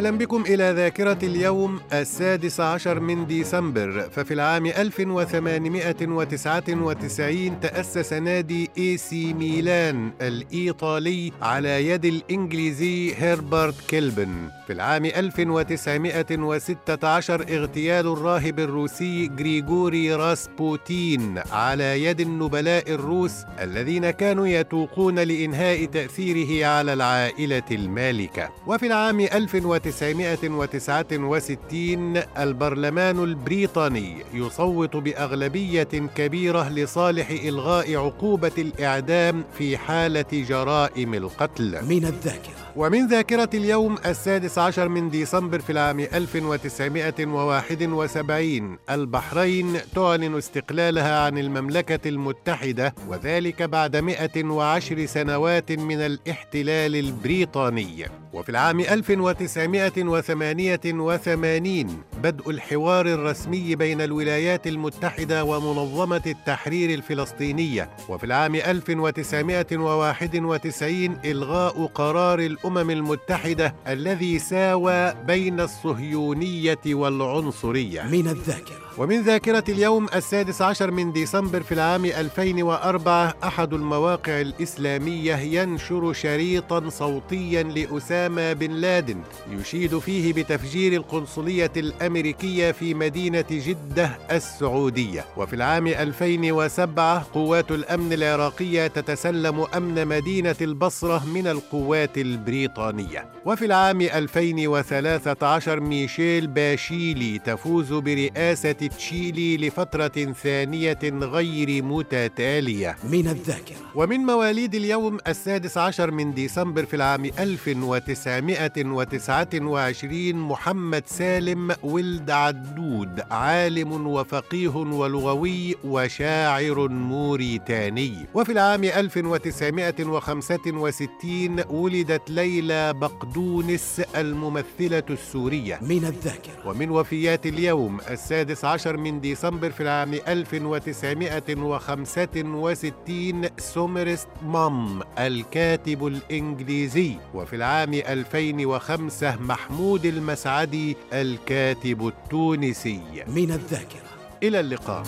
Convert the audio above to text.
أهلا بكم إلى ذاكرة اليوم السادس عشر من ديسمبر. ففي العام 1899 تأسس نادي إي سي ميلان الإيطالي على يد الإنجليزي هربرت كيلبن. في العام 1916 اغتيال الراهب الروسي غريغوري راسبوتين على يد النبلاء الروس الذين كانوا يتوقون لإنهاء تأثيره على العائلة المالكة. وفي العام 1900 1969 البرلمان البريطاني يصوت بأغلبية كبيرة لصالح إلغاء عقوبة الإعدام في حالة جرائم القتل. من الذاكرة. ومن ذاكرة اليوم السادس عشر من ديسمبر في العام 1971 البحرين تعلن استقلالها عن المملكة المتحدة وذلك بعد 110 سنوات من الاحتلال البريطاني. وفي العام 1988 بدء الحوار الرسمي بين الولايات المتحدة ومنظمة التحرير الفلسطينية وفي العام 1991 إلغاء قرار الأمم المتحدة الذي ساوى بين الصهيونية والعنصرية. من الذاكرة. ومن ذاكرة اليوم السادس عشر من ديسمبر في العام 2004 أحد المواقع الإسلامية ينشر شريطا صوتيا لأسامة بن لادن يشيد فيه بتفجير القنصلية الأمريكية في مدينة جدة السعودية. وفي العام 2007 قوات الأمن العراقية تتسلم أمن مدينة البصرة من القوات البريطانية. وفي العام 2013 ميشيل باشيلي تفوز برئاسة تشيلي لفترة ثانية غير متتالية. من الذاكرة. ومن مواليد اليوم السادس عشر من ديسمبر في العام 1929 محمد سالم ولد عدود عالم وفقيه ولغوي وشاعر موريتاني. وفي العام 1965 ولدت ليلى بقدونس الممثلة السورية. من الذاكرة. ومن وفيات اليوم السادس عشر من ديسمبر في العام 1965 سومرست مام الكاتب الإنجليزي. وفي العام 2005 محمود المسعدي الكاتب التونسي. من الذاكرة. إلى اللقاء.